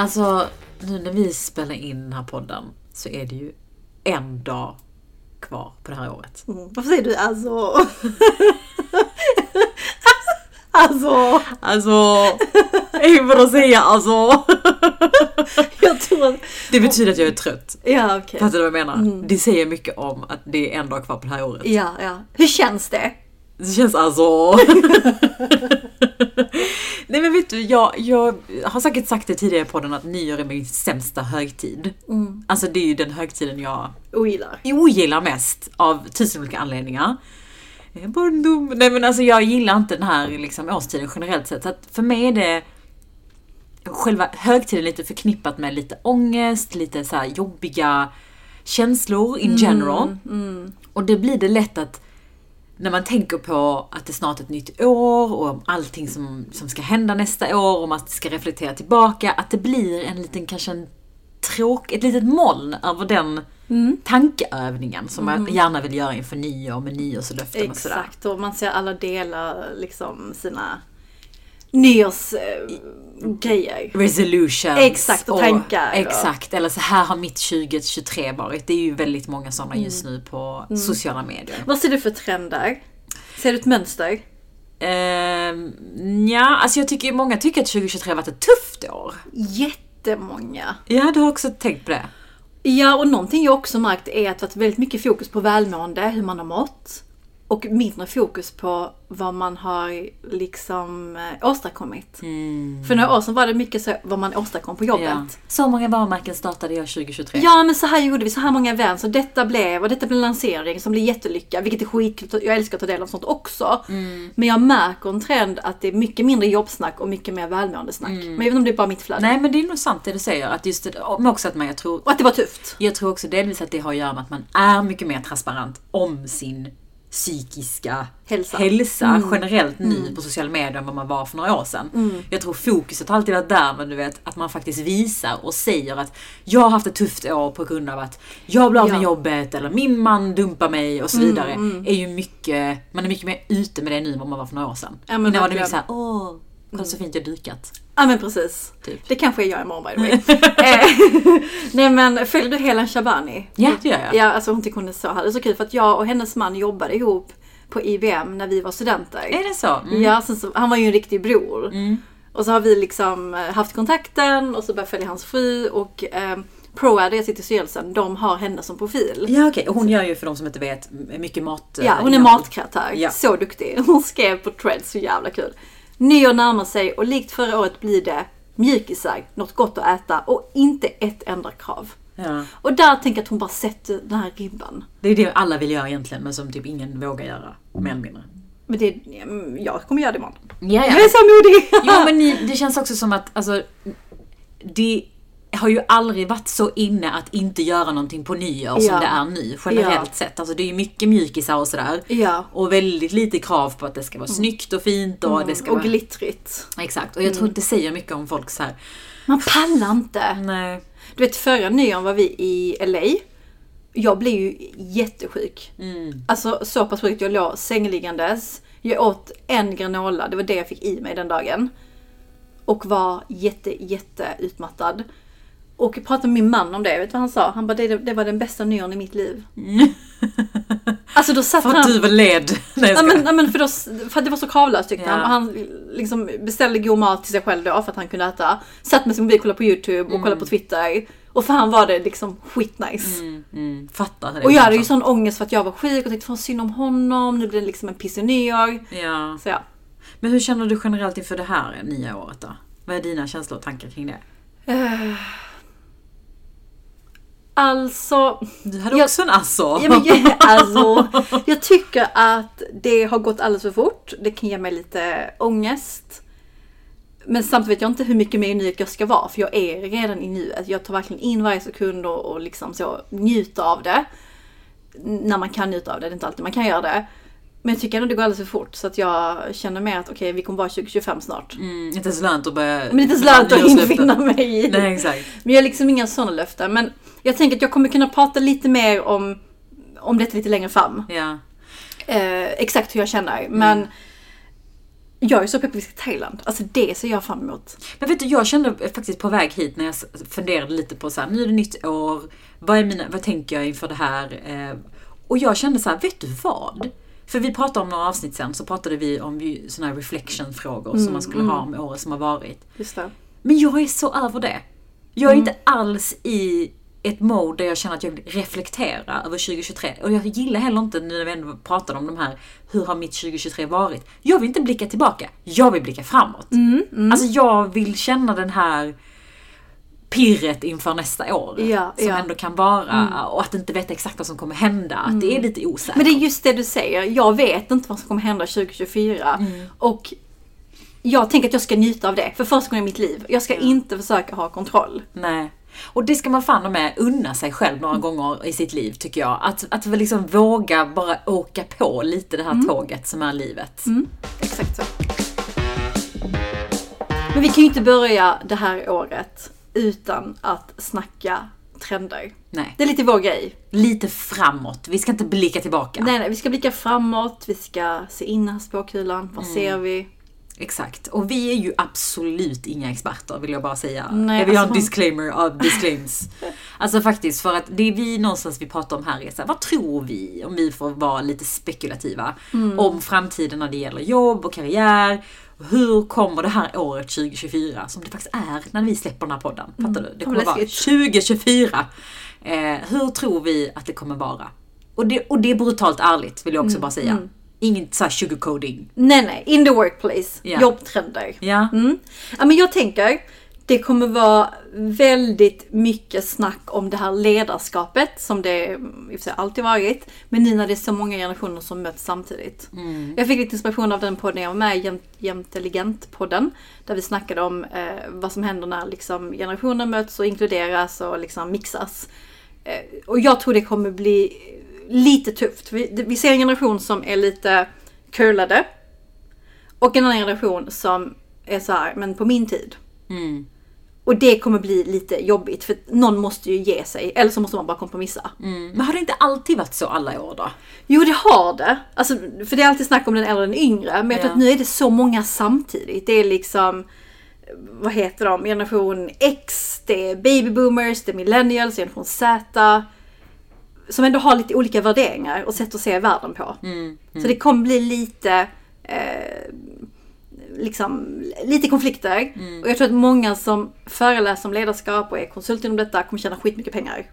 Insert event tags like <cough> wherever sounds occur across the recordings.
Alltså, nu när vi spelar in den här podden så är det ju en dag kvar på det här året. Mm. Varför säger du alltså? <laughs> alltså, Alltså, vad att säga alltså. <laughs> jag tror att... Det betyder att jag är trött. Ja, okej. Fattar du vad jag menar? Det säger mycket om att det är en dag kvar på det här året. Ja, ja. Hur känns det? Det känns alltså... <laughs> Nej men vet du, jag, jag har säkert sagt det tidigare på podden att nyår är min sämsta högtid. Alltså det är ju den högtiden jag Ogillar. ogillar mest av tusen olika anledningar. Är barndom. Nej men alltså jag gillar inte den här liksom, årstiden generellt sett. Så att för mig är det själva högtiden lite förknippat med lite ångest, lite så jobbiga känslor in general. Och det blir det lätt att när man tänker på att det är snart ett nytt år och om allting som, som ska hända nästa år och man ska reflektera tillbaka, att det blir en liten, kanske en tråk, ett litet moln över den tankeövningen som man gärna vill göra inför nyår med nyårslöften och sådär. Exakt, och man ser alla delar liksom sina nyårsgrejer. Resolutions. Exakt, och tankar och- Exakt, eller så här har mitt 2023 varit. Det är ju väldigt många sådana just nu på sociala medier. Vad ser du för trender? Ser du ett mönster? Ehm, ja, alltså jag tycker många tycker att 2023 har varit ett tufft år. Jättemånga. Ja, du har också tänkt på det. Ja, och någonting jag också märkt är att det varit väldigt mycket fokus på välmående, hur man har mått. Och mindre fokus på vad man har liksom eh, åstadkommit. För några år sedan var det mycket så vad man åstadkom på jobbet. Ja. Så många varumärken startade jag 2023. Ja men så här gjorde vi, så här många events och detta blev, och detta blev en lansering som blev jättelyckad. Vilket är skitkul, jag älskar att ta del av sånt också. Men jag märker en trend att det är mycket mindre jobbsnack och mycket mer välmående snack. Men jag vet inte om det är bara mitt flöde. Nej, men det är nog sant det du säger. Att just det, men också att man, jag tror Och att det var tufft. Jag tror också delvis att det har att göra med att man är mycket mer transparent om sin psykiska Hälsa. Mm. generellt nu på sociala medier än vad man var för några år sedan. Jag tror fokuset har alltid varit där, men du vet att man faktiskt visar och säger att jag har haft ett tufft år på grund av att jag blev av med Ja. Mm, jobbet eller min man dumpar mig och så vidare. Är ju mycket, man är mycket mer ute med det nu än vad man var för några år sedan. Ja, men Innan var det mycket såhär, åh, kolla så fint jag dukat. Ja men precis. Typ. Det kanske jag gör imorgon by the way. <laughs> Eh, <laughs> Nej men följer du Helan Shabani? Ja, det gör jag. Ja alltså hon tycker hon är så härlig. Så kul för att jag och hennes man jobbade ihop på IBM när vi var studenter. Är det så? Mm. Ja, sen så, han var ju en riktig bror. Och så har vi liksom eh, haft kontakten och så började jag följa hans fru och eh, ProAd, där jag sitter i styrelsen, de har henne som profil. Ja okej, och hon gör ju för de som inte vet mycket mat. Ja, hon är matkreatör. Ja. Så duktig. Hon skrev på Threads, så jävla kul. Nyår närmar sig och likt förra året blir det mjukisar, något gott att äta och inte ett enda krav. Ja. Och där tänker jag att hon bara sätter den här ribban. Det är det alla vill göra egentligen men som typ ingen vågar göra. Mer eller mindre. Men det, mm, jag kommer göra det imorgon. Ja, Jag är så modig! Jo men ni, det känns också som att alltså, det har ju aldrig varit så inne att inte göra någonting på nyår som Ja. det är nu generellt Ja. sett. Alltså det är ju mycket mjukisar och sådär. Ja. Och väldigt lite krav på att det ska vara snyggt och fint och det ska Mm. Och vara... glittrigt. Exakt, och jag tror inte det säger mycket om folk så här. Man pallar inte. nej. Du vet förra nyåren var vi i LA. Jag blev ju jättesjuk. Alltså så pass sjuk. Jag låg sängliggandes. Jag åt en granola, det var det jag fick i mig den dagen. Och var jätte, jätte utmattad. Och jag pratade med min man om det, vet du vad han sa? Han bara, det, det var den bästa nyåren i mitt liv. <laughs> Alltså då satt För att han... du var led. <laughs> Nej, Ja men, ja, men för, då, för att det var så kravlöst tyckte Ja. han. Och han liksom beställde god mat till sig själv då för att han kunde äta. Satt med sin mobil, kollade på YouTube och kollade på Twitter. Och för han var det liksom skitnice. Mm, mm, fattar. det Och jag hade ju sån ångest för att jag var sjuk och tänkte fan synd om honom. Nu blir det liksom en pissig nyår. Ja. Så ja. Men hur känner du generellt inför det här nya året då? Vad är dina känslor och tankar kring det? Alltså, Du hade Jag- också en alltså. ja, men, jag- <laughs> alltså, jag tycker att det har gått alldeles för fort. Det kan ge mig lite ångest. Men samtidigt vet jag inte hur mycket mer i nuet jag ska vara, för jag är redan i nuet. Jag tar verkligen in varje sekund och, och liksom så njuter av det. När man kan njuta av det, det är inte alltid man kan göra det. Men jag tycker ändå det går alldeles för fort, så att jag känner mer att okej, vi kommer vara 2025 snart. Mm, inte ens lönt att börja... Men inte så lönt att <laughs> infinna mig i. Nej, exakt. Men jag har liksom inga sådana löften. Men jag tänker att jag kommer kunna prata lite mer om, om detta lite längre fram. Ja. Eh, exakt hur jag känner. Men Jag är så pepp på att vi ska till Thailand. Alltså det ser jag fram emot. Men vet du, jag kände faktiskt på väg hit när jag funderade lite på så här, nu är det nytt år, vad, är mina, vad tänker jag inför det här? Eh, och jag kände så här, vet du vad? För vi pratade om några avsnitt sen, så pratade vi om såna här reflection-frågor som man skulle ha om året som har varit. Men jag är så över det. Jag är inte alls i ett mode där jag känner att jag vill reflektera över 2023. Och jag gillar heller inte nu när vi ändå pratar om de här, hur har mitt 2023 varit? Jag vill inte blicka tillbaka, jag vill blicka framåt. Alltså jag vill känna den här pirret inför nästa år. Ja, som ja. ändå kan vara, och att inte veta exakt vad som kommer hända. Att det är lite osäkert. Men det är just det du säger. Jag vet inte vad som kommer hända 2024. Och jag tänker att jag ska njuta av det för första gången i mitt liv. Jag ska inte försöka ha kontroll. Nej. Och det ska man fan med unna sig själv några gånger i sitt liv tycker jag. Att, att liksom våga bara åka på lite det här tåget som är livet. Exakt så. Men vi kan ju inte börja det här året utan att snacka trender. Nej. Det är lite vår grej. Lite framåt. Vi ska inte blicka tillbaka. Nej, nej, vi ska blicka framåt, vi ska se in i spåkulan. Vad ser vi? Exakt. Och vi är ju absolut inga experter vill jag bara säga. Nej, jag vill ha en alltså- disclaimer av <laughs> disclaims. alltså faktiskt för att det är vi någonstans vi pratar om här är så här, vad tror vi om vi får vara lite spekulativa om framtiden när det gäller jobb och karriär. Hur kommer det här året 2024 som det faktiskt är när vi släpper den här podden? Fattar du? Det kommer vara läskigt. 2024. Eh, hur tror vi att det kommer vara? Och det, och det är brutalt ärligt vill jag också bara säga. Inget så här sugarcoating. Nej, nej, in the workplace. Ja. Jobbtrender. Ja. Mm. Ja, men jag tänker, det kommer vara väldigt mycket snack om det här ledarskapet som det i och för sig alltid varit. Men nu när det är så många generationer som möts samtidigt. Jag fick lite inspiration av den podden jag var med i, Jämt- Jämtelligent-podden. Där vi snackade om eh, vad som händer när liksom, generationer möts och inkluderas och liksom mixas. Eh, och jag tror det kommer bli lite tufft. Vi, vi ser en generation som är lite curlade. Och en annan generation som är så här, men på min tid. Mm. Och det kommer bli lite jobbigt för någon måste ju ge sig. Eller så måste man bara kompromissa. Mm. Men har det inte alltid varit så alla år då? Jo det har det. Alltså, för det är alltid snack om den äldre och den yngre. Men jag tror Ja. att nu är det så många samtidigt. Det är liksom, vad heter de, generation X, det är baby boomers, det är millennials, generation Z. Som ändå har lite olika värderingar och sätt att se världen på. Så det kommer bli lite, eh, liksom, lite konflikter. Och jag tror att många som föreläser om ledarskap och är konsulter inom detta kommer tjäna skitmycket pengar.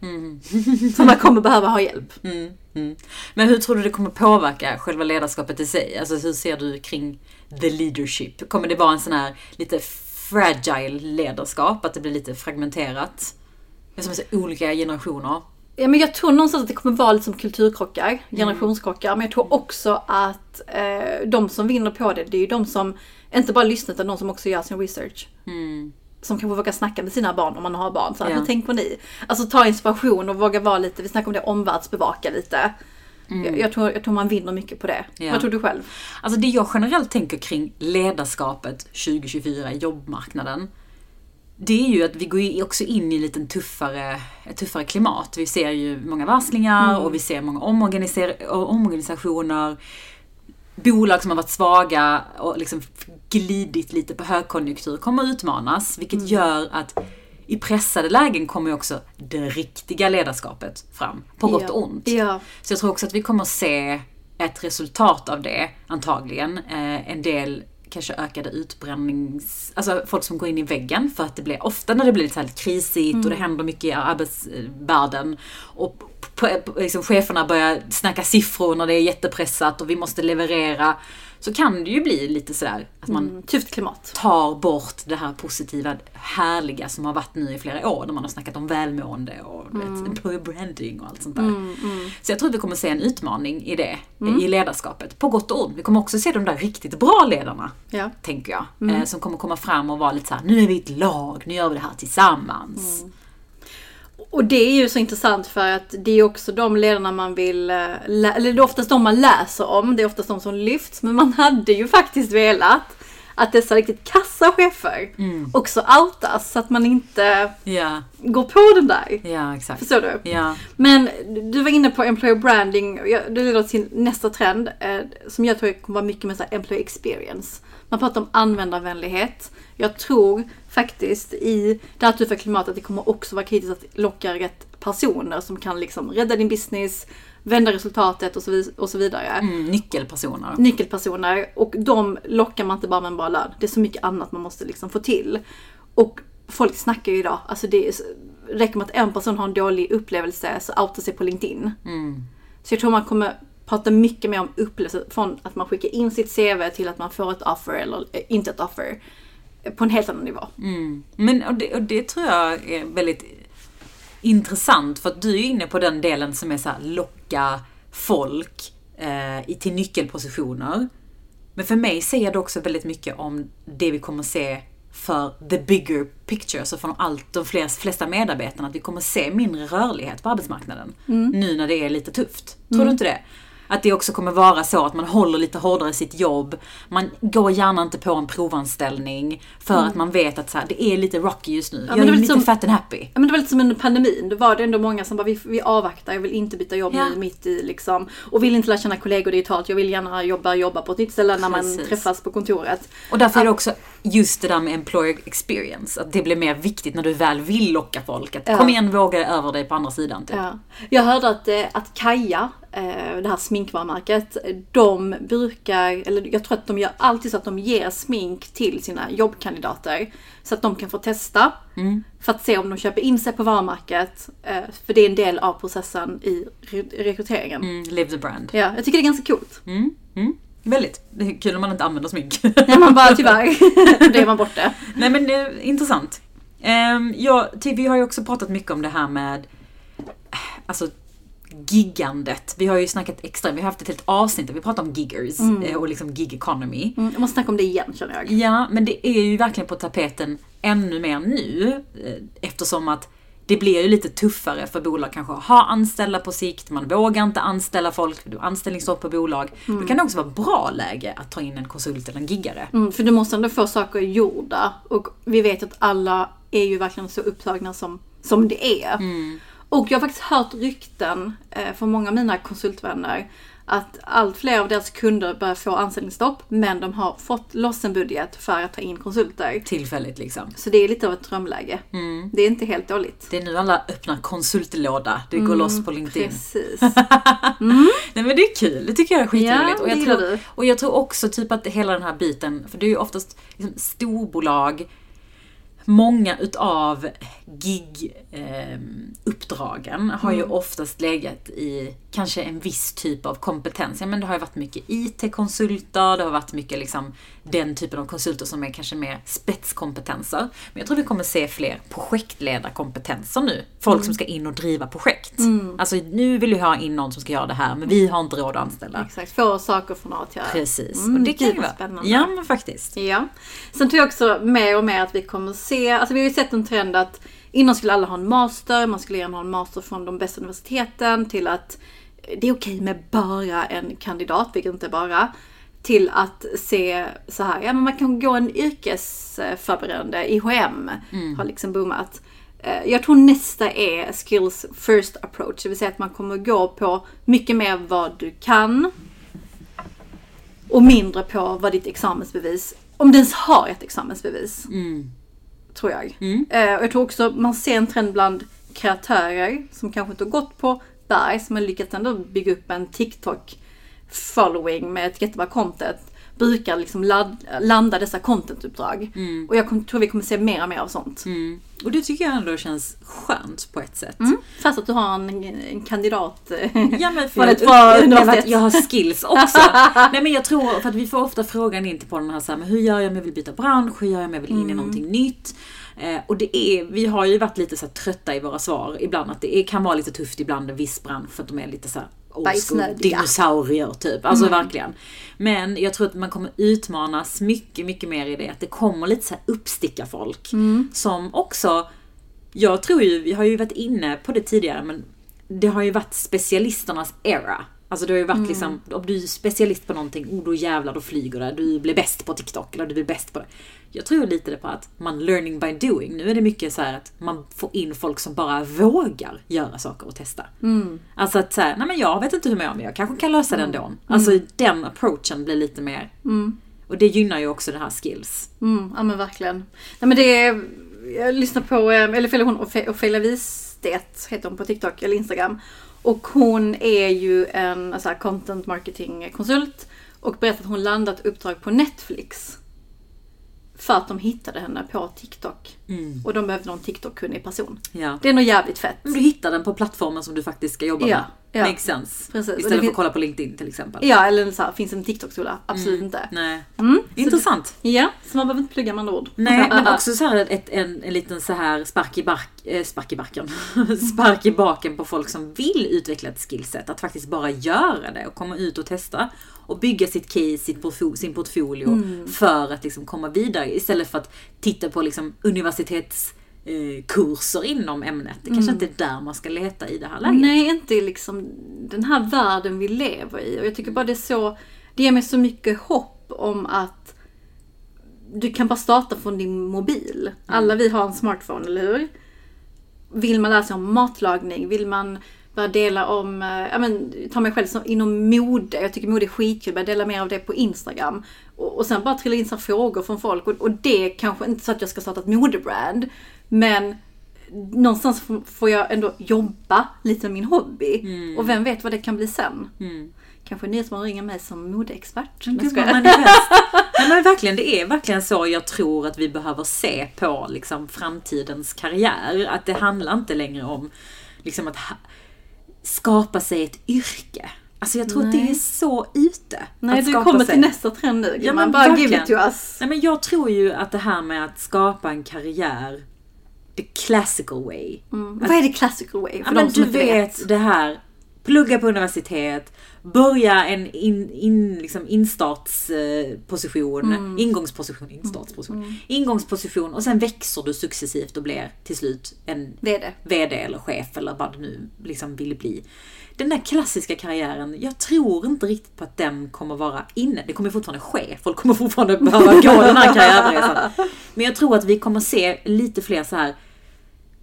Så man kommer behöva ha hjälp. Mm, mm. Men hur tror du det kommer påverka själva ledarskapet i sig? Alltså hur ser du kring the leadership? Kommer det vara en sån här lite fragile ledarskap? Att det blir lite fragmenterat? Som så olika generationer. Ja, men jag tror någonstans att det kommer vara lite som kulturkrockar, generationskrockar. Men jag tror också att eh, de som vinner på det, det är ju de som inte bara lyssnar utan de som också gör sin research. Som kanske vågar snacka med sina barn om man har barn. Så här, Ja. Hur tänker ni? Alltså ta inspiration och våga vara lite, vi snackar om det, omvärldsbevaka lite. Jag, jag, tror, jag tror man vinner mycket på det. Ja. Vad tror du själv? Alltså det jag generellt tänker kring ledarskapet 2024 i jobbmarknaden. Det är ju att vi går ju också in i lite tuffare, ett tuffare klimat. Vi ser ju många varslingar och vi ser många omorganiser- omorganisationer. Bolag som har varit svaga och liksom glidit lite på högkonjunktur kommer utmanas. Vilket gör att i pressade lägen kommer ju också det riktiga ledarskapet fram. På gott ja. och ont. Ja. Så jag tror också att vi kommer se ett resultat av det, antagligen. Eh, en del kanske ökade utbrännings... Alltså folk som går in i väggen för att det blir ofta när det blir lite så här krisigt och det händer mycket i arbetsvärlden och liksom cheferna börjar snacka siffror när det är jättepressat och vi måste leverera. Så kan det ju bli lite sådär att man Mm, tufft klimat. tar bort det här positiva, härliga som har varit nu i flera år när man har snackat om välmående och du vet, employer <laughs> branding och allt sånt där. Så jag tror att vi kommer se en utmaning i det, i ledarskapet. På gott och ont. Vi kommer också se de där riktigt bra ledarna, Ja. tänker jag. Eh, som kommer komma fram och vara lite så här: nu är vi ett lag, nu gör vi det här tillsammans. Och det är ju så intressant för att det är också de ledarna man vill, eh, eller det är oftast de man läser om, det är oftast de som lyfts. Men man hade ju faktiskt velat att dessa riktigt kassa chefer också outas så att man inte Ja, går på den där. ja exakt. Förstår du? Ja. Men du var inne på employer branding, det leder till nästa trend eh, som jag tror kommer vara mycket med så här employee experience. Man pratar om användarvänlighet. Jag tror faktiskt i det här tuffa klimatet att det kommer också vara kritiskt att locka rätt personer som kan liksom rädda din business, vända resultatet och så, vid- och så vidare. Mm, nyckelpersoner. Nyckelpersoner och de lockar man inte bara med en bra lön. Det är så mycket annat man måste liksom få till. Och folk snackar ju idag, alltså det är, räcker med att en person har en dålig upplevelse så outar sig på LinkedIn. Så jag tror man kommer prata mycket mer om upplevelse från att man skickar in sitt CV till att man får ett offer eller eh, inte ett offer. På en helt annan nivå. Men och det, och det tror jag är väldigt intressant för att du är inne på den delen som är så här, locka folk eh, i- till nyckelpositioner. Men för mig säger det också väldigt mycket om det vi kommer se för the bigger picture, så från allt de flesta, flesta medarbetarna, att vi kommer se mindre rörlighet på arbetsmarknaden. Nu när det är lite tufft. Tror du inte det? Att det också kommer vara så att man håller lite hårdare sitt jobb. Man går gärna inte på en provanställning för att man vet att så här, det är lite rocky just nu. men jag det är lite som- fat and happy. Ja, men det var lite som under pandemin. Då var det ändå många som bara, vi, vi avvaktar, jag vill inte byta jobb Ja. nu mitt i liksom. Och vill inte lära känna kollegor digitalt, jag vill gärna jobba, jobba på ett nytt ställe när man Precis. träffas på kontoret. Och därför är det också just det där med employer experience, att det blir mer viktigt när du väl vill locka folk. Att Ja. kom igen, våga över dig på andra sidan. Typ. Ja. Jag hörde att, eh, att Kaja, eh, det här sminkvarumärket, de brukar, eller jag tror att de gör alltid så att de ger smink till sina jobbkandidater. Så att de kan få testa. För att se om de köper in sig på varumärket. eh, För det är en del av processen i re- rekryteringen. Mm, live the brand. Ja, jag tycker det är ganska coolt. Mm, mm. Väldigt. Det är kul om man inte använder smink. Ja, man bara tyvärr, <laughs> då är man borta. Nej men eh, intressant. Um, ja, vi har ju också pratat mycket om det här med alltså giggandet. Vi har ju snackat extra, vi har haft ett helt avsnitt där vi pratar om giggers eh, och liksom gig economy. Mm, jag måste snacka om det igen känner jag. Ja, men det är ju verkligen på tapeten ännu mer nu eh, eftersom att det blir ju lite tuffare för bolag kanske att ha anställda på sikt, man vågar inte anställa folk, du anställningsstopp på bolag. Då kan det också vara bra läge att ta in en konsult eller en giggare. Mm, för du måste ändå få saker gjorda. Och vi vet att alla är ju verkligen så upptagna som, som det är. Och jag har faktiskt hört rykten eh, från många av mina konsultvänner att allt fler av deras kunder börjar få anställningsstopp men de har fått loss en budget för att ta in konsulter. Tillfälligt liksom. Så det är lite av ett drömläge. Det är inte helt dåligt. Det är nu alla öppnar konsultlåda, det går loss på LinkedIn. Precis. <laughs> Nej men det är kul, det tycker jag är skitroligt. Ja, och, jag tror, du. och jag tror också typ att hela den här biten, för det är ju oftast liksom storbolag, många utav gig-uppdragen har Mm. ju oftast legat i kanske en viss typ av kompetens. Ja, men det har ju varit mycket IT-konsulter, det har varit mycket liksom den typen av konsulter som är kanske mer spetskompetenser. Men jag tror vi kommer se fler projektledarkompetenser nu. Folk Mm. som ska in och driva projekt. Alltså nu vill vi ha in någon som ska göra det här, men vi har inte råd att anställa. Exakt, få saker från A till Ö. Precis. Mm, och det kan ju vara... spännande. Ja men faktiskt. Ja. Sen tror jag också mer och mer att vi kommer se, alltså vi har ju sett en trend att innan skulle alla ha en master, man skulle gärna ha en master från de bästa universiteten till att det är okej med bara en kandidat, vilket inte är bara. Till att se så här, ja men man kan gå en yrkesförberedande, IHM har liksom boomat. Eh, Jag tror nästa är skills first approach, det vill säga att man kommer gå på mycket mer vad du kan och mindre på vad ditt examensbevis, om det ens har ett examensbevis. Tror jag. Eh, och jag tror också man ser en trend bland kreatörer som kanske inte har gått på Bergs men lyckats ändå bygga upp en TikTok following med ett jättebra content. Brukar liksom ladd, landa dessa contentuppdrag. Och jag kom, tror vi kommer se mer och mer av sånt. Mm. Och det tycker jag ändå känns skönt på ett sätt. Mm. Fast att du har en, en kandidat. eh, Ja men <laughs> för ett bra universitet. jag har skills också. <laughs> Nej men jag tror, för att vi får ofta frågan in till på den här, så här men hur gör jag om jag vill byta bransch? Hur gör jag om jag vill in Mm. i någonting nytt? Eh, och det är, vi har ju varit lite så trötta i våra svar ibland, att det är, kan vara lite tufft ibland en viss bransch för att de är lite så här Bajsnödiga. dinosaurier typ. Alltså Mm. verkligen. Men jag tror att man kommer utmanas mycket, mycket mer i det. Att det kommer lite så här uppsticka folk. Mm. Som också, jag tror ju, vi har ju varit inne på det tidigare, men det har ju varit specialisternas era. Alltså det har ju varit Mm. liksom, om du är specialist på någonting, oh då jävlar då flyger det. Du blir bäst på TikTok eller du blir bäst på det. Jag tror lite det på att man learning by doing. Nu är det mycket så här att man får in folk som bara vågar göra saker och testa. Mm. Alltså att säga, nej men jag vet inte hur jag gör men jag kanske kan lösa det ändå. Alltså den approachen blir lite mer Mm. Och det gynnar ju också det här skills. Mm, ja men verkligen. Nej, men det är, jag lyssnar på, eh, eller följer hon Ofe- Ofelia Wistedt, heter hon på TikTok eller Instagram. Och hon är ju en alltså, content marketing konsult och berättar att hon landat uppdrag på Netflix. För att de hittade henne på TikTok. Och de behövde någon TikTok-kunnig person. Ja. Det är nog jävligt fett. Men du hittar den på plattformen som du faktiskt ska jobba Ja, med. Ja. Makes sense. Precis. Istället för att kolla på LinkedIn till exempel. Ja, eller så här, finns en TikTok-skola? Absolut inte. Nej. Mm, så Intressant. det- Ja, så man behöver inte plugga med andra ord. Nej, <laughs> men också så här ett, en, en liten så här spark i, bark, eh, spark i backen. <laughs> spark i baken på folk som vill utveckla ett skillset. Att faktiskt bara göra det och komma ut och testa. Och bygga sitt case, sitt portfo- sin portfolio Mm. för att liksom komma vidare. Istället för att titta på liksom universitets kurser inom ämnet. Det kanske inte är där man ska leta i det här läget. Mm. Nej, inte liksom den här världen vi lever i. Och jag tycker bara det är så, det ger mig så mycket hopp om att du kan bara starta från din mobil. Alla vi har en smartphone, eller hur? Vill man lära sig om matlagning? Vill man börja dela om, eh, ja men ta mig själv som, inom mode. Jag tycker mode är skitkul, börja dela mer av det på Instagram. Och, och sen bara trilla in så frågor från folk. Och, och det kanske inte så att jag ska starta ett modebrand. Men någonstans får jag ändå jobba lite med min hobby. Och vem vet vad det kan bli sen. Mm. Kanske Nyhetsmorgon ringer mig som modeexpert. Men Nej, gud man. Nej, <laughs> men verkligen, det är verkligen så jag tror att vi behöver se på liksom, framtidens karriär. Att det handlar inte längre om liksom, att skapa sig ett yrke. Alltså jag tror att det Nej. är så ute. Nej, att du kommer sig. till nästa trend nu. Ja, man bara give it to us. Nej, men jag tror ju att det här med att skapa en karriär the classical way. Mm. Vad är det classical way? För men du inte vet, det här, plugga på universitet, börja en in, in, liksom instartsposition, Mm. ingångsposition, instartsposition, ingångsposition och sen växer du successivt och blir till slut en det. VD eller chef eller vad du nu liksom vill bli. Den där klassiska karriären, jag tror inte riktigt på att den kommer vara inne. Det kommer fortfarande ske. Folk kommer fortfarande behöva gå den här karriärresan. <laughs> Men jag tror att vi kommer se lite fler så här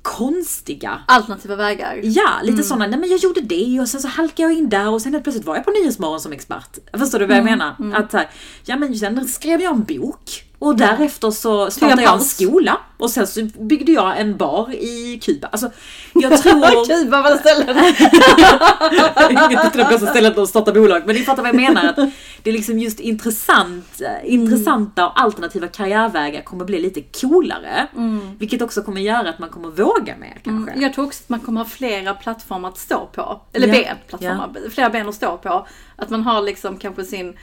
konstiga Alternativa vägar. Ja, lite sådana, nej men jag gjorde det och sen så halkade jag in där och sen helt plötsligt var jag på Nyhetsmorgon som expert. Förstår du vad jag menar? Att så här, ja men sen skrev jag en bok och därefter så startade jag en skola och sen så byggde jag en bar i Kuba. Alltså, jag tror... <laughs> Kuba var ställen. <laughs> Inget till det bästa stället att starta bolag, men ni fattar vad jag menar. Att det är liksom just intressant, eh, intressanta och alternativa karriärvägar kommer bli lite coolare. Vilket också kommer göra att man kommer våga mer kanske. Jag tror också att man kommer ha flera plattformar att stå på. Eller Ja. ben, plattformar, flera ben att stå på. Att man har liksom kanske sin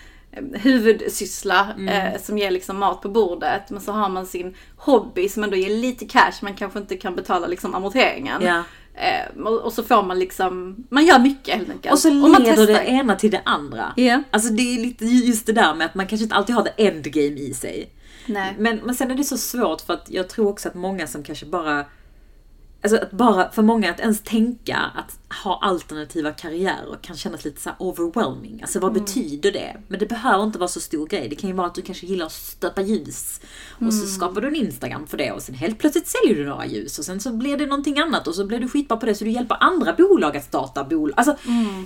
huvudsyssla Mm. eh, som ger liksom mat på bordet. Men så har man sin hobby som ändå ger lite cash men kanske inte kan betala liksom amorteringen. Ja. Eh, och, och så får man liksom, man gör mycket helt enkelt. Och så man leder testar. det ena till det andra. Ja. Alltså det är lite just det där med att man kanske inte alltid har det endgame i sig. Nej. Men, men sen är det så svårt för att jag tror också att många som kanske bara Alltså att bara för många att ens tänka att ha alternativa karriärer kan kännas lite så overwhelming. Alltså vad betyder det? Men det behöver inte vara så stor grej. Det kan ju vara att du kanske gillar att stöpa ljus. Och så skapar du en Instagram för det och sen helt plötsligt säljer du några ljus. Och sen så blir det någonting annat och så blir du skitbra på det så du hjälper andra bolag att starta bolag. Alltså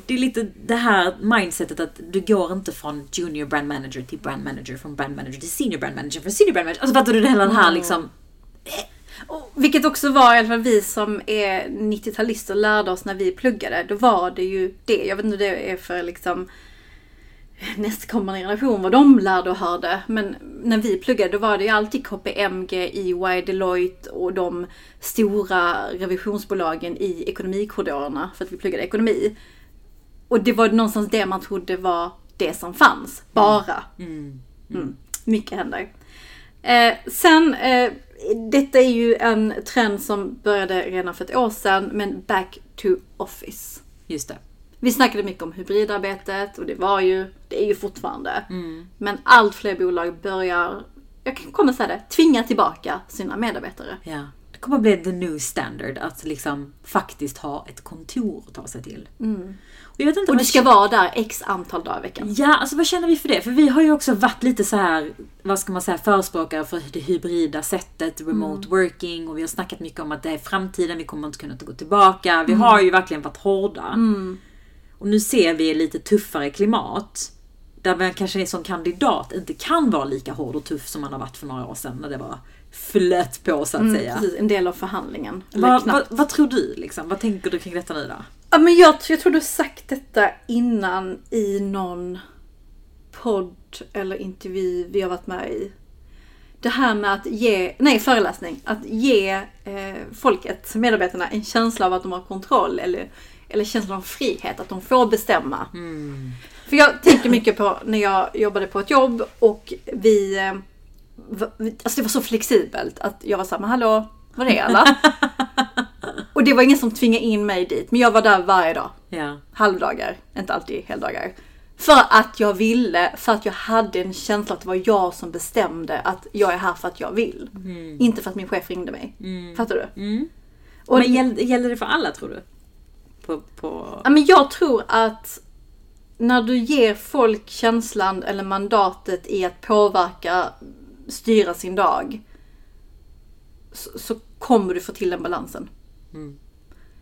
det är lite det här mindsetet att du går inte från junior brand manager till brand manager, från brand manager till senior brand manager, från senior brand manager. Alltså fattar du hela den här liksom Och, vilket också var i alla fall vi som är 90-talister lärde oss när vi pluggade. Då var det ju det. Jag vet inte hur det är för liksom nästkommande generation vad de lärde och hörde. Men när vi pluggade då var det ju alltid KPMG, EY, Deloitte och de stora revisionsbolagen i ekonomikorridorerna för att vi pluggade ekonomi. Och det var någonstans det man trodde var det som fanns. Bara. Mm. Mycket händer. Eh, sen, eh, detta är ju en trend som började redan för ett år sedan, men back to office. Just det. Vi snackade mycket om hybridarbetet och det var ju, det är ju fortfarande. Men allt fler bolag börjar, jag komma säga det, tvinga tillbaka sina medarbetare. Ja. Kommer bli the new standard att liksom faktiskt ha ett kontor att ta sig till. Och jag vet inte Och du ska vara där x antal dagar i veckan. Ja, alltså vad känner vi för det? För vi har ju också varit lite så här, vad ska man säga, förespråkare för det hybrida sättet, remote working och vi har snackat mycket om att det är framtiden, vi kommer inte kunna gå tillbaka. Vi har ju verkligen varit hårda. Och nu ser vi lite tuffare klimat. där man kanske som kandidat inte kan vara lika hård och tuff som man har varit för några år sedan när det var flöt på så att Mm, säga. precis, en del av förhandlingen. Vad, knappt. vad, tror du liksom? Vad tänker du kring detta nu då? Ja, men jag, jag tror du sagt detta innan i någon podd eller intervju vi har varit med i. Det här med att ge, nej föreläsning, att ge eh, folket, medarbetarna, en känsla av att de har kontroll eller, eller känsla av frihet, att de får bestämma. För jag tänker mycket på när jag jobbade på ett jobb och vi, eh, va- vi- alltså det var så flexibelt att jag var såhär, men hallå, var är alla? <laughs> och det var ingen som tvingade in mig dit, men jag var där varje dag Ja. halvdagar, inte alltid heldagar. För att jag ville, för att jag hade en känsla att det var jag som bestämde att jag är här för att jag vill. Inte för att min chef ringde mig. Fattar du? Mm. Och, Men gäller, gäller det för alla tror du? På, på... ja, men jag tror att när du ger folk känslan eller mandatet i att påverka, styra sin dag. Så, så kommer du få till den balansen. Mm.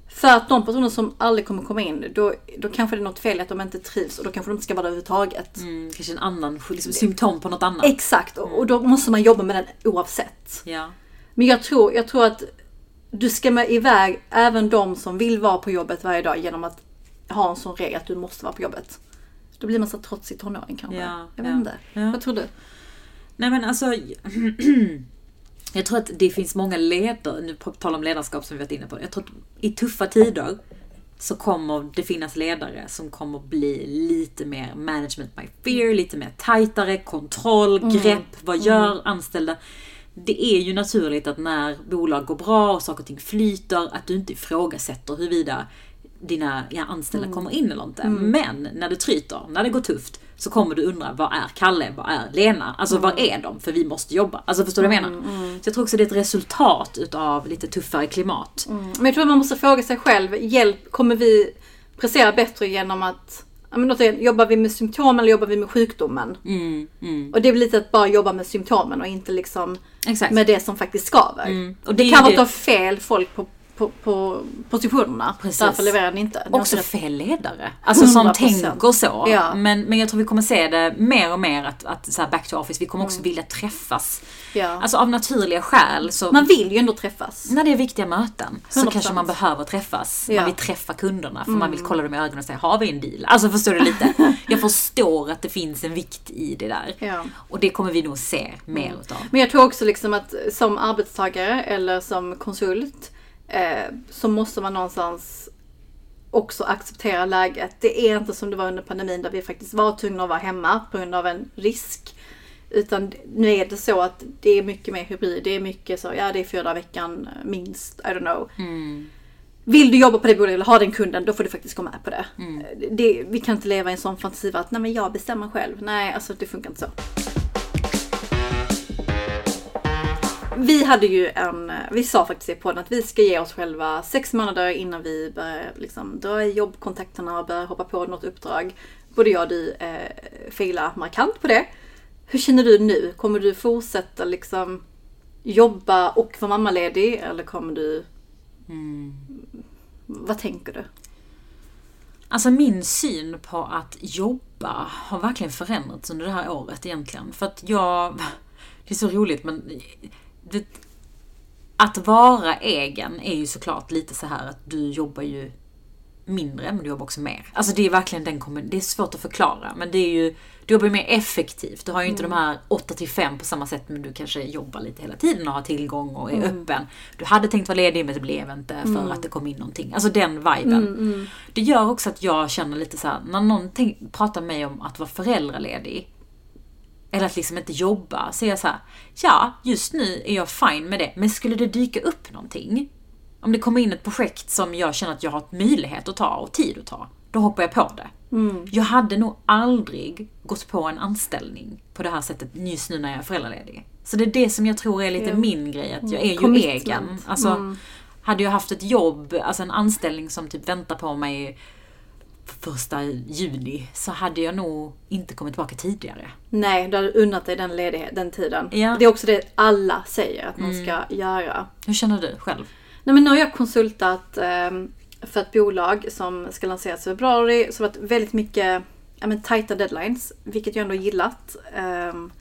För att de personer som aldrig kommer komma in, då, då kanske det är något fel att de inte trivs och då kanske de inte ska vara där överhuvudtaget. Mm, kanske en annan liksom, symptom på något annat. Exakt, och och då måste man jobba med den oavsett. Ja. Men jag tror, jag tror att du ska med iväg även de som vill vara på jobbet varje dag genom att ha en sån regel att du måste vara på jobbet. Då blir man så trotsig tonåring kanske. Ja, jag vet ja, inte. ja. Vad tror du? Nej men alltså. <clears throat> jag tror att det finns många ledare, nu på tal om ledarskap som vi varit inne på. Jag tror att i tuffa tider så kommer det finnas ledare som kommer bli lite mer management by fear, lite mer tajtare, kontroll, grepp, vad gör anställda? Det är ju naturligt att när bolag går bra och saker och ting flyter, att du inte ifrågasätter huruvida dina ja, anställda kommer in eller inte. Men när det tryter, när det går tufft, så kommer du undra, vad är Kalle? Vad är Lena? Alltså vad är de? För vi måste jobba. Alltså förstår du vad jag menar? Så jag tror också det är ett resultat utav lite tuffare klimat. Men jag tror att man måste fråga sig själv, hjälp, kommer vi prestera bättre genom att men jobbar vi med symptom eller jobbar vi med sjukdomen? Mm, mm. Och det är väl lite att bara jobba med symptomen och inte liksom Exakt. med det som faktiskt skaver. Mm. Och Det är kan vara att fel folk på, på, på positionerna. Precis. Därför levererar ni inte. Har Också fel ledare. Alltså som 100%. tänker så. Ja. Men, men jag tror vi kommer se det mer och mer att, att så här back to office, vi kommer också vilja träffas. Ja. Alltså av naturliga skäl så Man vill ju ändå träffas. när det är viktiga möten så 100%. kanske man behöver träffas. Ja. Man vill träffa kunderna för man vill kolla dem i ögonen och säga, har vi en deal? Alltså förstår du lite? <laughs> Jag förstår att det finns en vikt i det där. Ja. Och det kommer vi nog se mer utav. Men jag tror också liksom att som arbetstagare eller som konsult eh, så måste man någonstans också acceptera läget. Det är inte som det var under pandemin där vi faktiskt var tvungna att vara hemma på grund av en risk. Utan nu är det så att det är mycket mer hybrid. Det är mycket så, ja det är fyra dagar i veckan minst, I don't know. Vill du jobba på det bolaget eller ha den kunden, då får du faktiskt gå med på det. det. Vi kan inte leva i en sån fantasi att nej men jag bestämmer själv. Nej, alltså det funkar inte så. Vi hade ju en, vi sa faktiskt i podden att vi ska ge oss själva sex månader innan vi börjar liksom dra i jobbkontakterna och börjar hoppa på något uppdrag. Både jag och du eh, failar markant på det. Hur känner du nu? Kommer du fortsätta liksom jobba och vara mammaledig eller kommer du... Vad tänker du? Alltså min syn på att jobba har verkligen förändrats under det här året egentligen. För att jag... <laughs> Det är så roligt men... Det, att vara egen är ju såklart lite så här att du jobbar ju mindre men du jobbar också mer. Alltså det är verkligen den Det är svårt att förklara men det är ju... Du jobbar ju mer effektivt. Du har ju inte de här 8 till 5 på samma sätt men du kanske jobbar lite hela tiden och har tillgång och är öppen. Du hade tänkt vara ledig men det blev inte för att det kom in någonting. Alltså den viben. Det gör också att jag känner lite så här, när någon pratar med mig om att vara föräldraledig eller att liksom inte jobba, jag så här, ja, just nu är jag fine med det, men skulle det dyka upp någonting, om det kommer in ett projekt som jag känner att jag har möjlighet att ta och tid att ta, då hoppar jag på det. Jag hade nog aldrig gått på en anställning på det här sättet just nu när jag är föräldraledig. Så det är det som jag tror är lite Ja. min grej, att jag är ju Commitment. egen. Alltså, Hade jag haft ett jobb, alltså en anställning som typ väntar på mig första juni så hade jag nog inte kommit tillbaka tidigare. Nej, du hade unnat dig den ledighet, den tiden. Ja. Det är också det alla säger att man ska göra. Hur känner du själv? Nej men nu har jag konsultat ehm, för ett bolag som ska lanseras i februari. Så det har varit väldigt mycket ja, men, tajta deadlines, vilket jag ändå gillat. Ehm,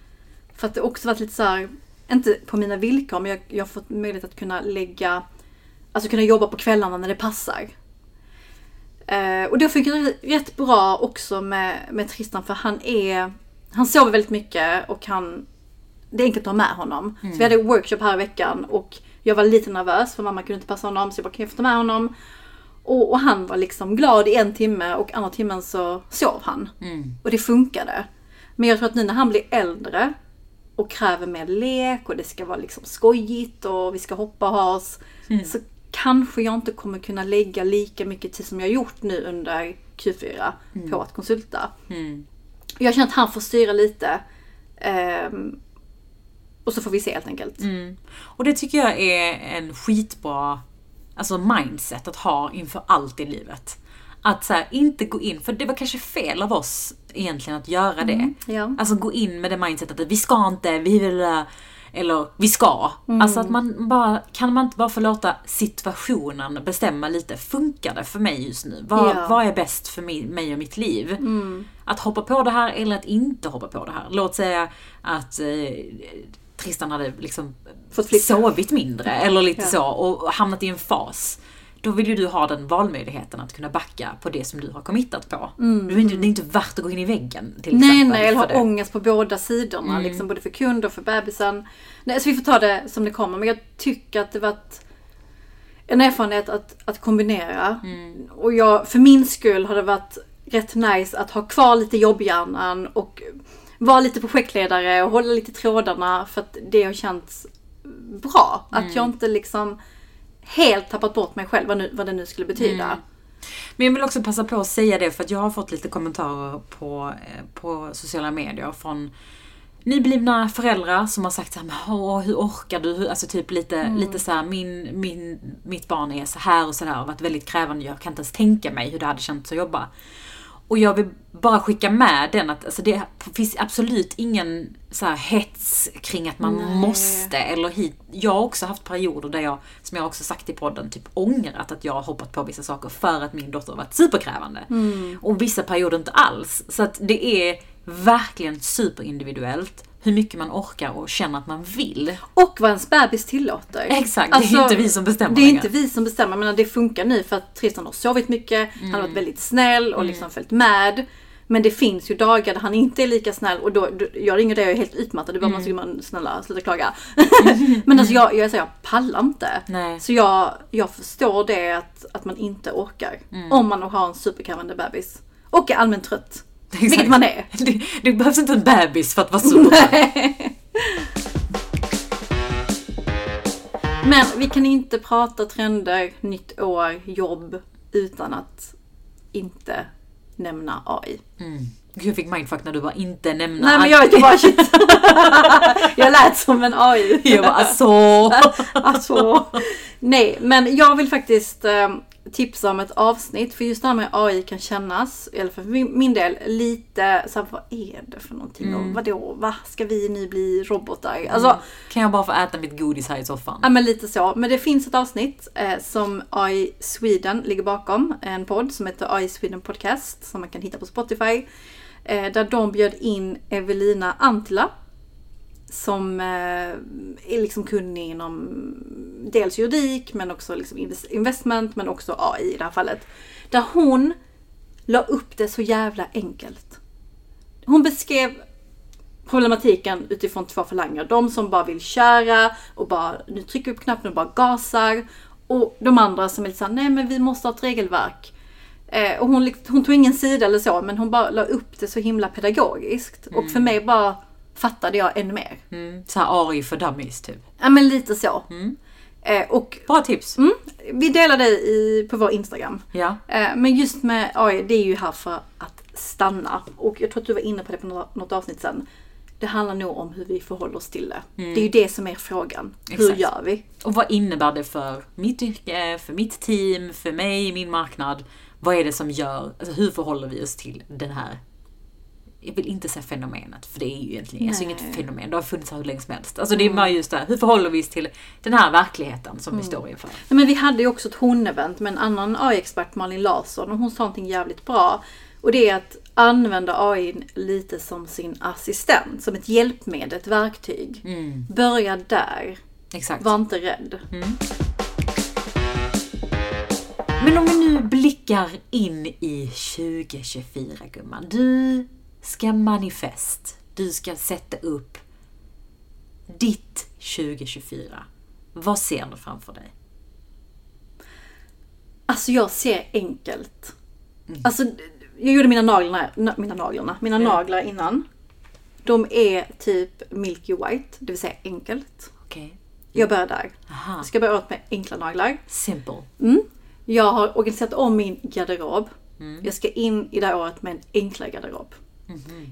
för att det också varit lite så här, inte på mina villkor, men jag, jag har fått möjlighet att kunna lägga, alltså kunna jobba på kvällarna när det passar. Eh, och det funkar rätt bra också med, med Tristan för han är, han sover väldigt mycket och han, det är enkelt att ha med honom. Så vi hade workshop här i veckan och jag var lite nervös för mamma kunde inte passa honom så jag bara kan jag få ta med honom? Och, och han var liksom glad i en timme och andra timmen så sov han. Och det funkade. Men jag tror att nu när han blir äldre och kräver mer lek och det ska vara liksom skojigt och vi ska hoppa och ha oss. Så kanske jag inte kommer kunna lägga lika mycket tid som jag gjort nu under Q4 på att konsulta. Mm. Jag känner att han får styra lite. ehm, och så får vi se helt enkelt. Mm. Och det tycker jag är en skitbra alltså mindset att ha inför allt i livet. Att så här, inte gå in, för det var kanske fel av oss egentligen att göra det. ja. Alltså gå in med det mindsetet att vi ska inte, vi vill, eller vi ska. Mm. Alltså att man bara, kan man inte bara få låta situationen bestämma lite, funkar det för mig just nu? Vad, Ja. Mm. vad är bäst för mig, och mitt liv? Att hoppa på det här eller att inte hoppa på det här. Låt säga att eh, Tristan hade liksom sovit mindre eller lite Ja. så och hamnat i en fas. Då vill ju du ha den valmöjligheten att kunna backa på det som du har committat på. Du är inte, det är inte värt att gå in i väggen till Nej, exempel. nej, eller ha det. ångest på båda sidorna. Liksom, både för kund och för bebisen. Nej, så vi får ta det som det kommer. Men jag tycker att det varit en erfarenhet att, att kombinera. Och jag, för min skull har det varit rätt nice att ha kvar lite jobbhjärnan och vara lite projektledare och hålla lite trådarna för att det har känts bra. Att jag inte liksom helt tappat bort mig själv, vad, nu, vad det nu skulle betyda. Men jag vill också passa på att säga det för att jag har fått lite kommentarer på, eh, på sociala medier från nyblivna föräldrar som har sagt såhär, Åh, hur orkar du? Alltså typ lite, lite såhär, min, min, mitt barn är så här och sådär och varit väldigt krävande. Jag kan inte ens tänka mig hur det hade känts att jobba. Och jag vill bara skicka med den att alltså det finns absolut ingen så här hets kring att man Nej. måste eller hit. Jag har också haft perioder där jag, som jag också sagt i podden, typ ångrat att jag har hoppat på vissa saker för att min dotter har varit superkrävande. Och vissa perioder inte alls. Så att det är verkligen superindividuellt hur mycket man orkar och känner att man vill. Och vad ens bebis tillåter. Exakt, det är inte vi som bestämmer Alltså, Det är längre. inte vi som bestämmer, men det funkar nu för att Tristan har sovit mycket, han har Mm. varit väldigt snäll och liksom följt med. Men det finns ju dagar där han inte är lika snäll och då, då jag ringer dig och är helt utmattad. Du bara, Mm. man man snälla sluta klaga. <laughs> men alltså jag, jag, säger, jag pallar inte. Nej. Så jag, jag förstår det att, att man inte orkar. Mm. Om man har en superkrävande bebis. Och är allmänt trött. Exakt. Vilket man är. <laughs> Det, det behövs inte en bebis för att vara super. Men vi kan inte prata trender, nytt år, jobb utan att inte nämna AI. Gud, jag fick mindfuck när du bara inte nämna Nej men jag vet bara shit. <laughs> jag lät som en AI. Jag bara alltså. alltså. <laughs> Nej men jag vill faktiskt eh, tipsa om ett avsnitt för just det här med AI kan kännas, eller för min, del, lite så här, vad är det för någonting? Och vadå, va? Ska vi nu bli robotar? Alltså, Kan jag bara få äta mitt godis här i soffan? Ja men lite så. Men det finns ett avsnitt eh, som AI Sweden ligger bakom. En podd som heter AI Sweden Podcast som man kan hitta på Spotify. Eh, där de bjöd in Evelina Antila. Som eh, är liksom kunnig inom dels juridik men också liksom invest- investment men också AI i det här fallet. Där hon la upp det så jävla enkelt. Hon beskrev problematiken utifrån två falanger. De som bara vill köra och bara nu trycker vi på knappen och bara gasar. Och de andra som är lite såhär, nej men vi måste ha ett regelverk. Eh, och hon, likt- hon tog ingen sida eller så, men hon bara la upp det så himla pedagogiskt. Och för mig bara fattade jag ännu mer. Mm, så här AI för dummies typ. Ja men lite så. Eh, och Bra tips. mm, vi delar det i, på vår Instagram. Ja. Eh, Men just med AI, det är ju här för att stanna. Och jag tror att du var inne på det på något, något avsnitt sen. Det handlar nog om hur vi förhåller oss till det. Det är ju det som är frågan. Hur Exakt. gör vi? Och vad innebär det för mitt yrke, för mitt team, för mig, min marknad? Vad är det som gör, alltså hur förhåller vi oss till den här jag vill inte säga fenomenet, för det är ju egentligen alltså inget fenomen. Det har funnits här hur länge som helst. Alltså det är bara just det här, hur förhåller vi oss till den här verkligheten som vi står inför? Nej, men vi hade ju också ett hon-event med en annan AI-expert, Malin Larsson, och hon sa någonting jävligt bra. Och det är att använda AI lite som sin assistent, som ett hjälpmedel, ett verktyg. Börja där. Exakt. Var inte rädd. Men om vi nu blickar in i 2024 gumman. Du ska manifest. Du ska sätta upp ditt 2024. Vad ser du framför dig? Alltså jag ser enkelt. Alltså jag gjorde mina naglar, na- mina naglarna, mina naglar innan. De är typ milky white, det vill säga enkelt. Okej. Jag börjar där. Aha. Jag ska börja åt med enkla naglar. Simple. Jag har organiserat om min garderob. Jag ska in i det här året med en enklare garderob.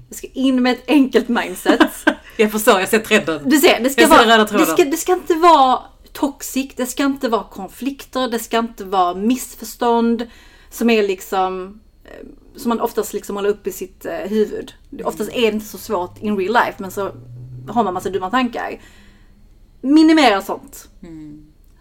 Jag ska in med ett enkelt mindset. <laughs> Jag förstår, jag ser trenden. Du ser, det ska, Jag ser vara, tråden. det, ska, det ska inte vara toxic, det ska inte vara konflikter, det ska inte vara missförstånd som är liksom eh, som man oftast liksom håller upp i sitt eh, huvud. Oftast är det inte så svårt in real life men så har man massa dumma tankar. Minimera sånt.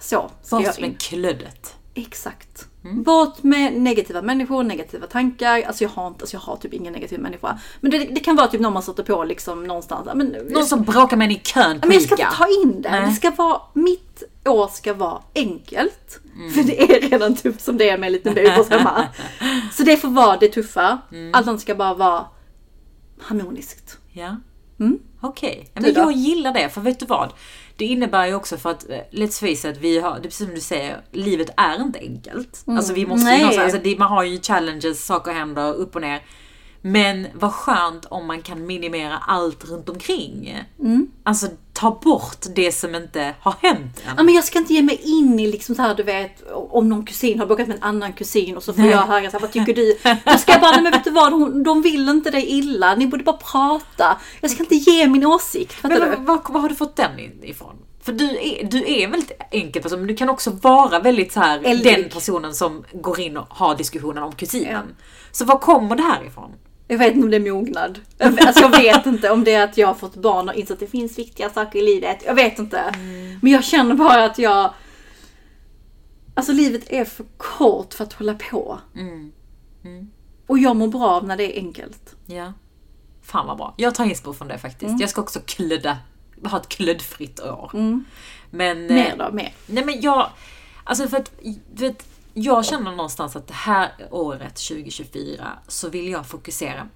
Så ska Bort jag in. med kluddet. Exakt. Bort med negativa människor, negativa tankar. Alltså jag har, inte, alltså jag har typ ingen negativ människa. Men det, det kan vara typ någon man stöter på liksom någonstans. Men, Någon som bråkar med en i kön på men jag ska inte ta in det. Nej. det ska vara, mitt år ska vara enkelt. Mm. För det är redan tufft som det är med en liten bebis hemma. <laughs> Så det får vara det tuffa. Mm. Allt annat ska bara vara harmoniskt. Ja. Mm. Okej, Du men jag gillar det. För vet du vad? Det innebär ju också för att, eh, let's face it, vi har, det är precis som du säger, livet är inte enkelt. Alltså vi måste ju Mm. Någonstans, alltså det, man har ju challenges, saker händer upp och ner. Men vad skönt om man kan minimera allt runt omkring. Mm. Alltså ta bort det som inte har hänt än. Ja, men jag ska inte ge mig in i liksom så här, du vet, om någon kusin har bråkat med en annan kusin och så får Nej. jag höra så här, vad tycker du? Då ska jag bara, nej men vet du vad, de, de vill inte dig illa, ni borde bara prata. Jag ska inte ge min åsikt, Men du? var, var, har du fått den ifrån? För du är, du är väldigt enkel person, men du kan också vara väldigt så här Eldig. den personen som går in och har diskussionen om kusinen. Så var kommer det här ifrån? Jag vet inte om det är mognad. Alltså jag vet inte om det är att jag har fått barn och insett att det finns viktiga saker i livet. Jag vet inte. Men jag känner bara att jag... Alltså livet är för kort för att hålla på. Och jag mår bra av när det är enkelt. Ja. Fan vad bra. Jag tar inspo från det faktiskt. Jag ska också kludda, ha ett kluddfritt år. Men... eh, Mer då, mer. Nej men jag, alltså för att, du vet, jag känner någonstans att det här året 2024 så vill jag fokusera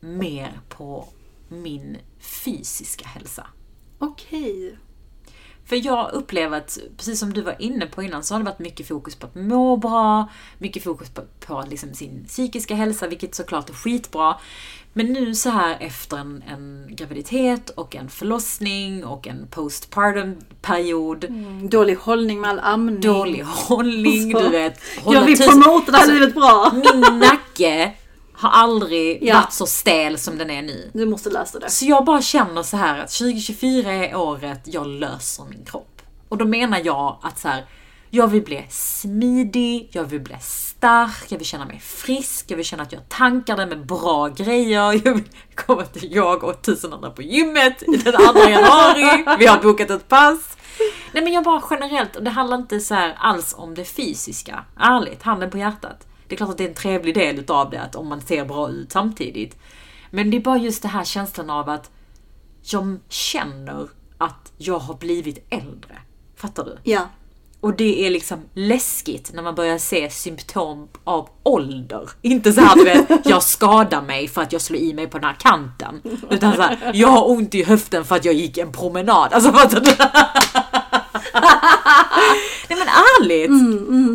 mer på min fysiska hälsa. Okej. För jag upplever att, precis som du var inne på innan, så har det varit mycket fokus på att må bra, mycket fokus på, på liksom sin psykiska hälsa, vilket såklart är skitbra. Men nu så här efter en, en graviditet och en förlossning och en postpartum period, Dålig hållning med all amning. dålig hållning, du vet. hålla Jag vill promota det här Alltså, livet bra. Min nacke har aldrig <laughs> Ja. varit så stel som den är nu. Du måste lösa det. Så jag bara känner så här att 2024 är året jag löser min kropp. Och då menar jag att så här, jag vill bli smidig, jag vill bli stark, jag vill känna mig frisk, jag vill känna att jag tankar det med bra grejer. <laughs> Jag vill komma till jag och tusen andra på gymmet den 2 januari. Vi har bokat ett pass. Nej men jag bara generellt, och det handlar inte så här alls om det fysiska. Ärligt, handen på hjärtat. Det är klart att det är en trevlig del utav det, att om man ser bra ut samtidigt. Men det är bara just det här känslan av att jag känner att jag har blivit äldre. Fattar du? Ja. Och det är liksom läskigt när man börjar se symptom av ålder. Inte så här du vet, jag skadar mig för att jag slår i mig på den här kanten. Utan så här, jag har ont i höften för att jag gick en promenad. Alltså fattar du? <laughs> Nej men ärligt!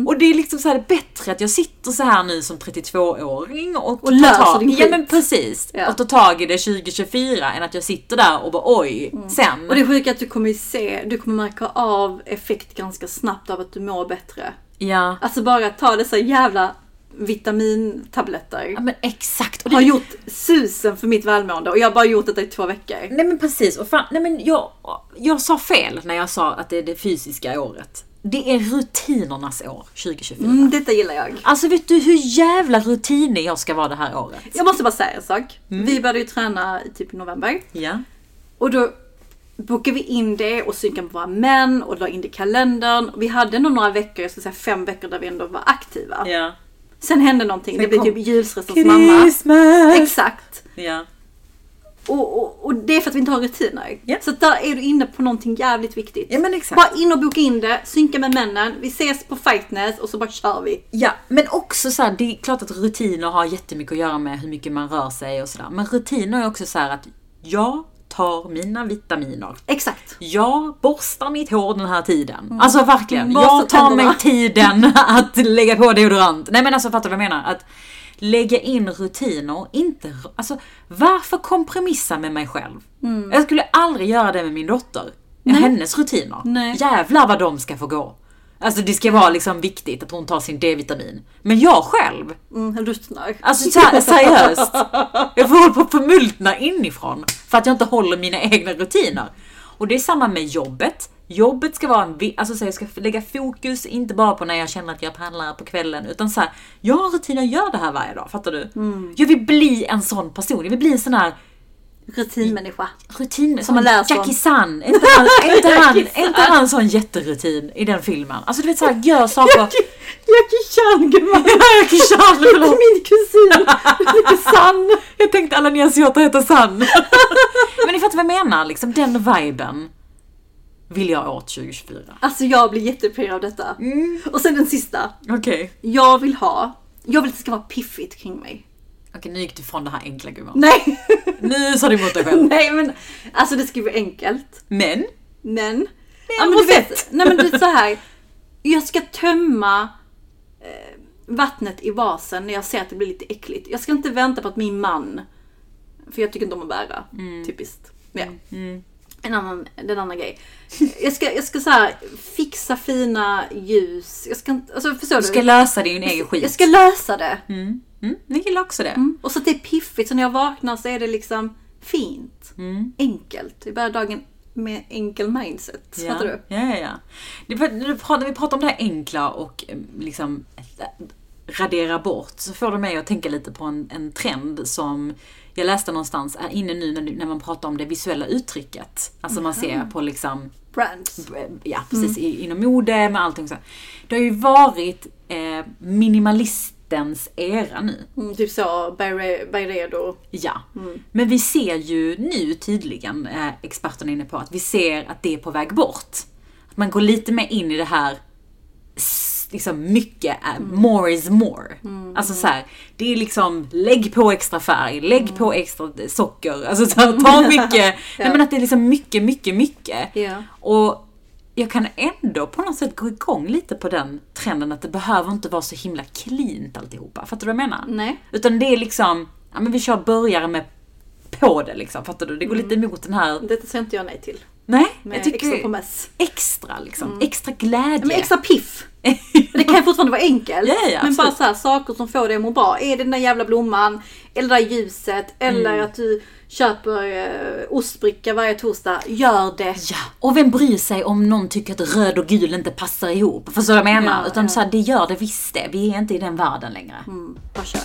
Och det är liksom så här bättre att jag sitter så här nu som 32-åring och, Och tar löser tag- din Ja skit. men precis. Ja. Och tar tag i det 2024 än att jag sitter där och bara oj, sen. Och det sjuka är att du kommer se, du kommer märka av effekt ganska snabbt av att du mår bättre. Ja. Alltså bara ta dessa jävla vitamintabletter. ja men exakt. Och har det, gjort susen för mitt välmående och jag har bara gjort detta i två veckor. Nej men precis, och fan, nej men jag, jag sa fel när jag sa att det är det fysiska året. Det är rutinernas år 2024. Mm, detta gillar jag. Alltså vet du hur jävla rutinig jag ska vara det här året? Jag måste bara säga en sak. Vi började ju träna i typ november. Ja. Och då bokade vi in det och synkade med våra män och la in det i kalendern. Vi hade nog några veckor, jag skulle säga fem veckor där vi ändå var aktiva. Ja. Sen hände någonting. Sen det blev typ julstressens mamma. Christmas! Exakt. Ja. Och, och, och det är för att vi inte har rutiner. Ja. Så där är du inne på någonting jävligt viktigt. ja, men exakt. Bara in och boka in det, synka med männen, vi ses på Fightness och så bara kör vi. Ja, men också så här, det är klart att rutiner har jättemycket att göra med hur mycket man rör sig och sådär. Men rutiner är också så här att jag tar mina vitaminer. Exakt. Jag borstar mitt hår den här tiden. Alltså verkligen. Borstar Jag tar mig tiden <laughs> att lägga på deodorant. Nej men alltså fattar du vad jag menar? Att lägga in rutiner, inte... Alltså varför kompromissa med mig själv? Jag skulle aldrig göra det med min dotter. Hennes rutiner. Nej. Jävlar vad de ska få gå. Alltså det ska vara liksom viktigt att hon tar sin D-vitamin. Men jag själv, Mm, ruttnar. Alltså seriöst. Jag får hålla på att förmultna inifrån. För att jag inte håller mina egna rutiner. Och det är samma med jobbet. Jobbet ska vara en, alltså så jag ska lägga fokus inte bara på när jag känner att jag pallar på kvällen. Utan så här, jag har rutiner, jag gör det här varje dag. Fattar du? Jag vill bli en sån person. Jag vill bli en sån här Rutinmänniska. rutin. Som man läser om. Jackie Chan. Är inte han, är inte han, är inte han en sån jätterutin i den filmen? Alltså du vet såhär, gör saker. Jackie Chan gumman! <laughs> Jackie Chan, <laughs> förlåt. Min kusin! Lite sann! <laughs> Jag tänkte alla ni asiater heter San. Men ni fattar vad jag menar, liksom den viben vill jag åt 2024. Alltså jag blir jättepirrig av detta. Mm. Och sen den sista. Okej. Jag vill ha, jag vill att det ska vara piffigt kring mig. Okej, nu gick du från det här enkla gumman. Nej! Nu sa du emot dig själv. <laughs> Nej men, alltså det ska bli enkelt. Men, Men, ja, en men du vet, nej men det är så här. <laughs> Jag ska tömma eh, vattnet i vasen när jag ser att det blir lite äckligt. Jag ska inte vänta på att min man, för jag tycker inte om att bära, typiskt. Ja. En annan, det är en annan grej. Jag ska, jag ska så här fixa fina ljus. Jag ska inte, alltså förstår du du? ska lösa din egen skit. jag ska lösa det. Mm. Mm, jag gillar också det. Mm. Och så att det är piffigt, så när jag vaknar så är det liksom fint. Mm. Enkelt. Vi börjar dagen med enkel mindset. Ja, Fattar du? ja, ja, ja. Det, när, vi pratar om det här enkla och eh, liksom radera bort så får det mig att tänka lite på en, en trend som jag läste någonstans är inne nu när, när man pratar om det visuella uttrycket. Alltså man ser på liksom Brands. ja, precis, i, inom mode med allting så. Det har ju varit eh, minimalistens era nu. Mm, typ så, Byredo. Ja. Men vi ser ju nu tydligen, eh, experterna är inne på, att vi ser att det är på väg bort. Att man går lite mer in i det här, liksom mycket, är, more is more. Alltså så här, det är liksom, lägg på extra färg, lägg på extra socker, alltså så här, ta mycket. <laughs> Nej men att det är liksom mycket, mycket, mycket. Ja. Och jag kan ändå på något sätt gå igång lite på den trenden att det behöver inte vara så himla cleant alltihopa. Fattar du vad jag menar? Nej. Utan det är liksom, ja men vi kör börjare med på det liksom, fattar du? Det går lite emot den här, Detta säger inte jag nej till. Nej, jag tycker extra pommes. extra liksom, extra glädje. Men extra piff. <laughs> Det kan fortfarande vara enkelt. Ja, ja, men bara så här, saker som får dig att må bra. Är det den där jävla blomman? Eller det där ljuset? Eller Mm. att du köper eh, ostbricka varje torsdag. Gör det. Ja, och vem bryr sig om någon tycker att röd och gul inte passar ihop? Förstår du vad jag menar? Ja, Utan ja. så här, det gör det visst det. Vi är inte i den världen längre. Mm, bara kör.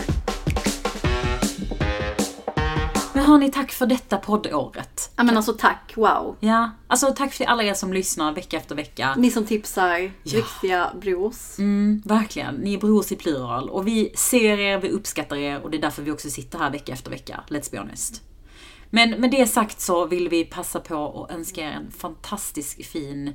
Hörni, tack för detta poddåret. Ja men alltså tack, wow. Ja, alltså tack för alla er som lyssnar vecka efter vecka. Ni som tipsar, riktiga brors. Mm, verkligen. Ni är brors i plural. Och vi ser er, vi uppskattar er och det är därför vi också sitter här vecka efter vecka. Let's be honest. Men med det sagt så vill vi passa på att önska er en fantastisk fin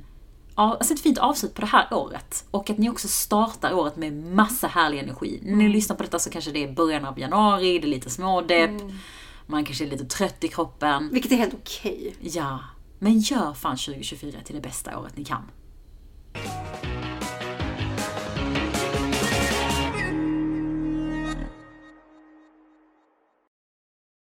ja, alltså ett fint avslut på det här året. Och att ni också startar året med massa härlig energi. När ni lyssnar på detta så kanske det är början av januari, det är lite smådepp, man kanske är lite trött i kroppen. Vilket är helt okej. Ja. Men gör fan 2024 till det bästa året ni kan.